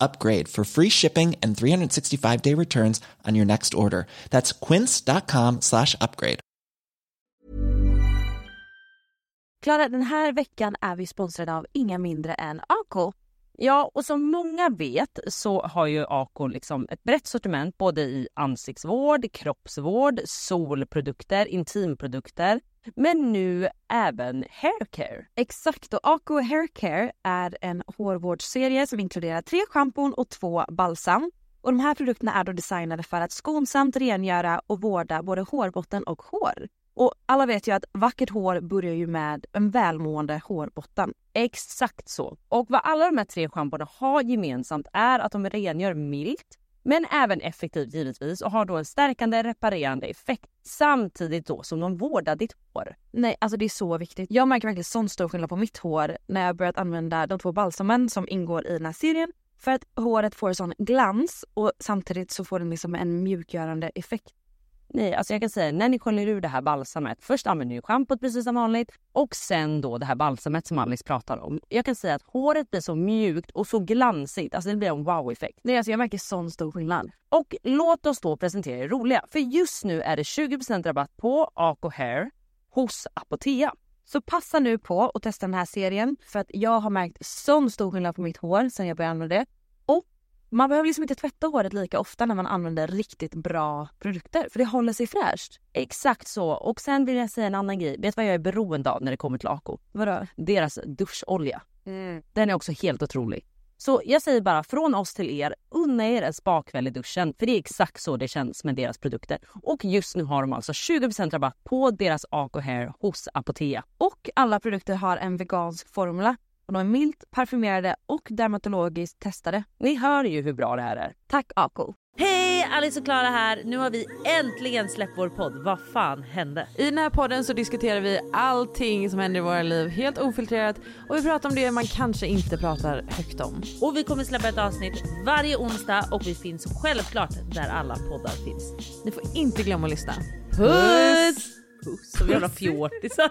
upgrade for free shipping and 365 day returns on your next order. That's quince.com slash upgrade. Klara, den här veckan är vi sponsrade av inga mindre än Ako. Ja, och som många vet så har ju Ako liksom ett brett sortiment både i ansiktsvård, kroppsvård, solprodukter, intimprodukter men nu även haircare. Exakt, och Ako Haircare är en hårvårdsserie som inkluderar tre schampon och två balsam. Och de här produkterna är då designade för att skonsamt rengöra och vårda både hårbotten och hår. Och alla vet ju att vackert hår börjar ju med en välmående hårbotten. Exakt så. Och vad alla de här tre schampona har gemensamt är att de rengör milt, men även effektivt givetvis och har då en stärkande reparerande effekt samtidigt då som de vårdar ditt hår. Nej, alltså det är så viktigt. Jag märker verkligen sån stor skillnad på mitt hår när jag börjat använda de två balsamen som ingår i den här serien för att håret får sån glans och samtidigt så får den liksom en mjukgörande effekt. Nej, alltså jag kan säga när ni sköljer ur det här balsamet. Först använder ni schampot precis som vanligt och sen då det här balsamet som Alice pratar om. Jag kan säga att håret blir så mjukt och så glansigt. Alltså det blir en wow-effekt. Nej, alltså jag märker sån stor skillnad. Och låt oss då presentera det roliga. För just nu är det 20% rabatt på Ako Hair hos Apotea. Så passa nu på att testa den här serien för att jag har märkt sån stor skillnad på mitt hår sen jag började använda det. Man behöver liksom inte tvätta håret lika ofta när man använder riktigt bra produkter för det håller sig fräscht. Exakt så. Och sen vill jag säga en annan grej. Vet du vad jag är beroende av när det kommer till Ako? Vadå? Deras duscholja. Mm. Den är också helt otrolig. Så jag säger bara från oss till er, unna er en spakväll i duschen för det är exakt så det känns med deras produkter. Och just nu har de alltså 20% rabatt på deras Ako Hair hos Apotea. Och alla produkter har en vegansk formula och de är milt parfymerade och dermatologiskt testade. Ni hör ju hur bra det här är. Tack Ako! Hej! Alice och Klara här. Nu har vi äntligen släppt vår podd. Vad fan hände? I den här podden så diskuterar vi allting som händer i våra liv helt ofiltrerat och vi pratar om det man kanske inte pratar högt om. Och vi kommer släppa ett avsnitt varje onsdag och vi finns självklart där alla poddar finns. Ni får inte glömma att lyssna. Puss! Puss som jävla fjortisar.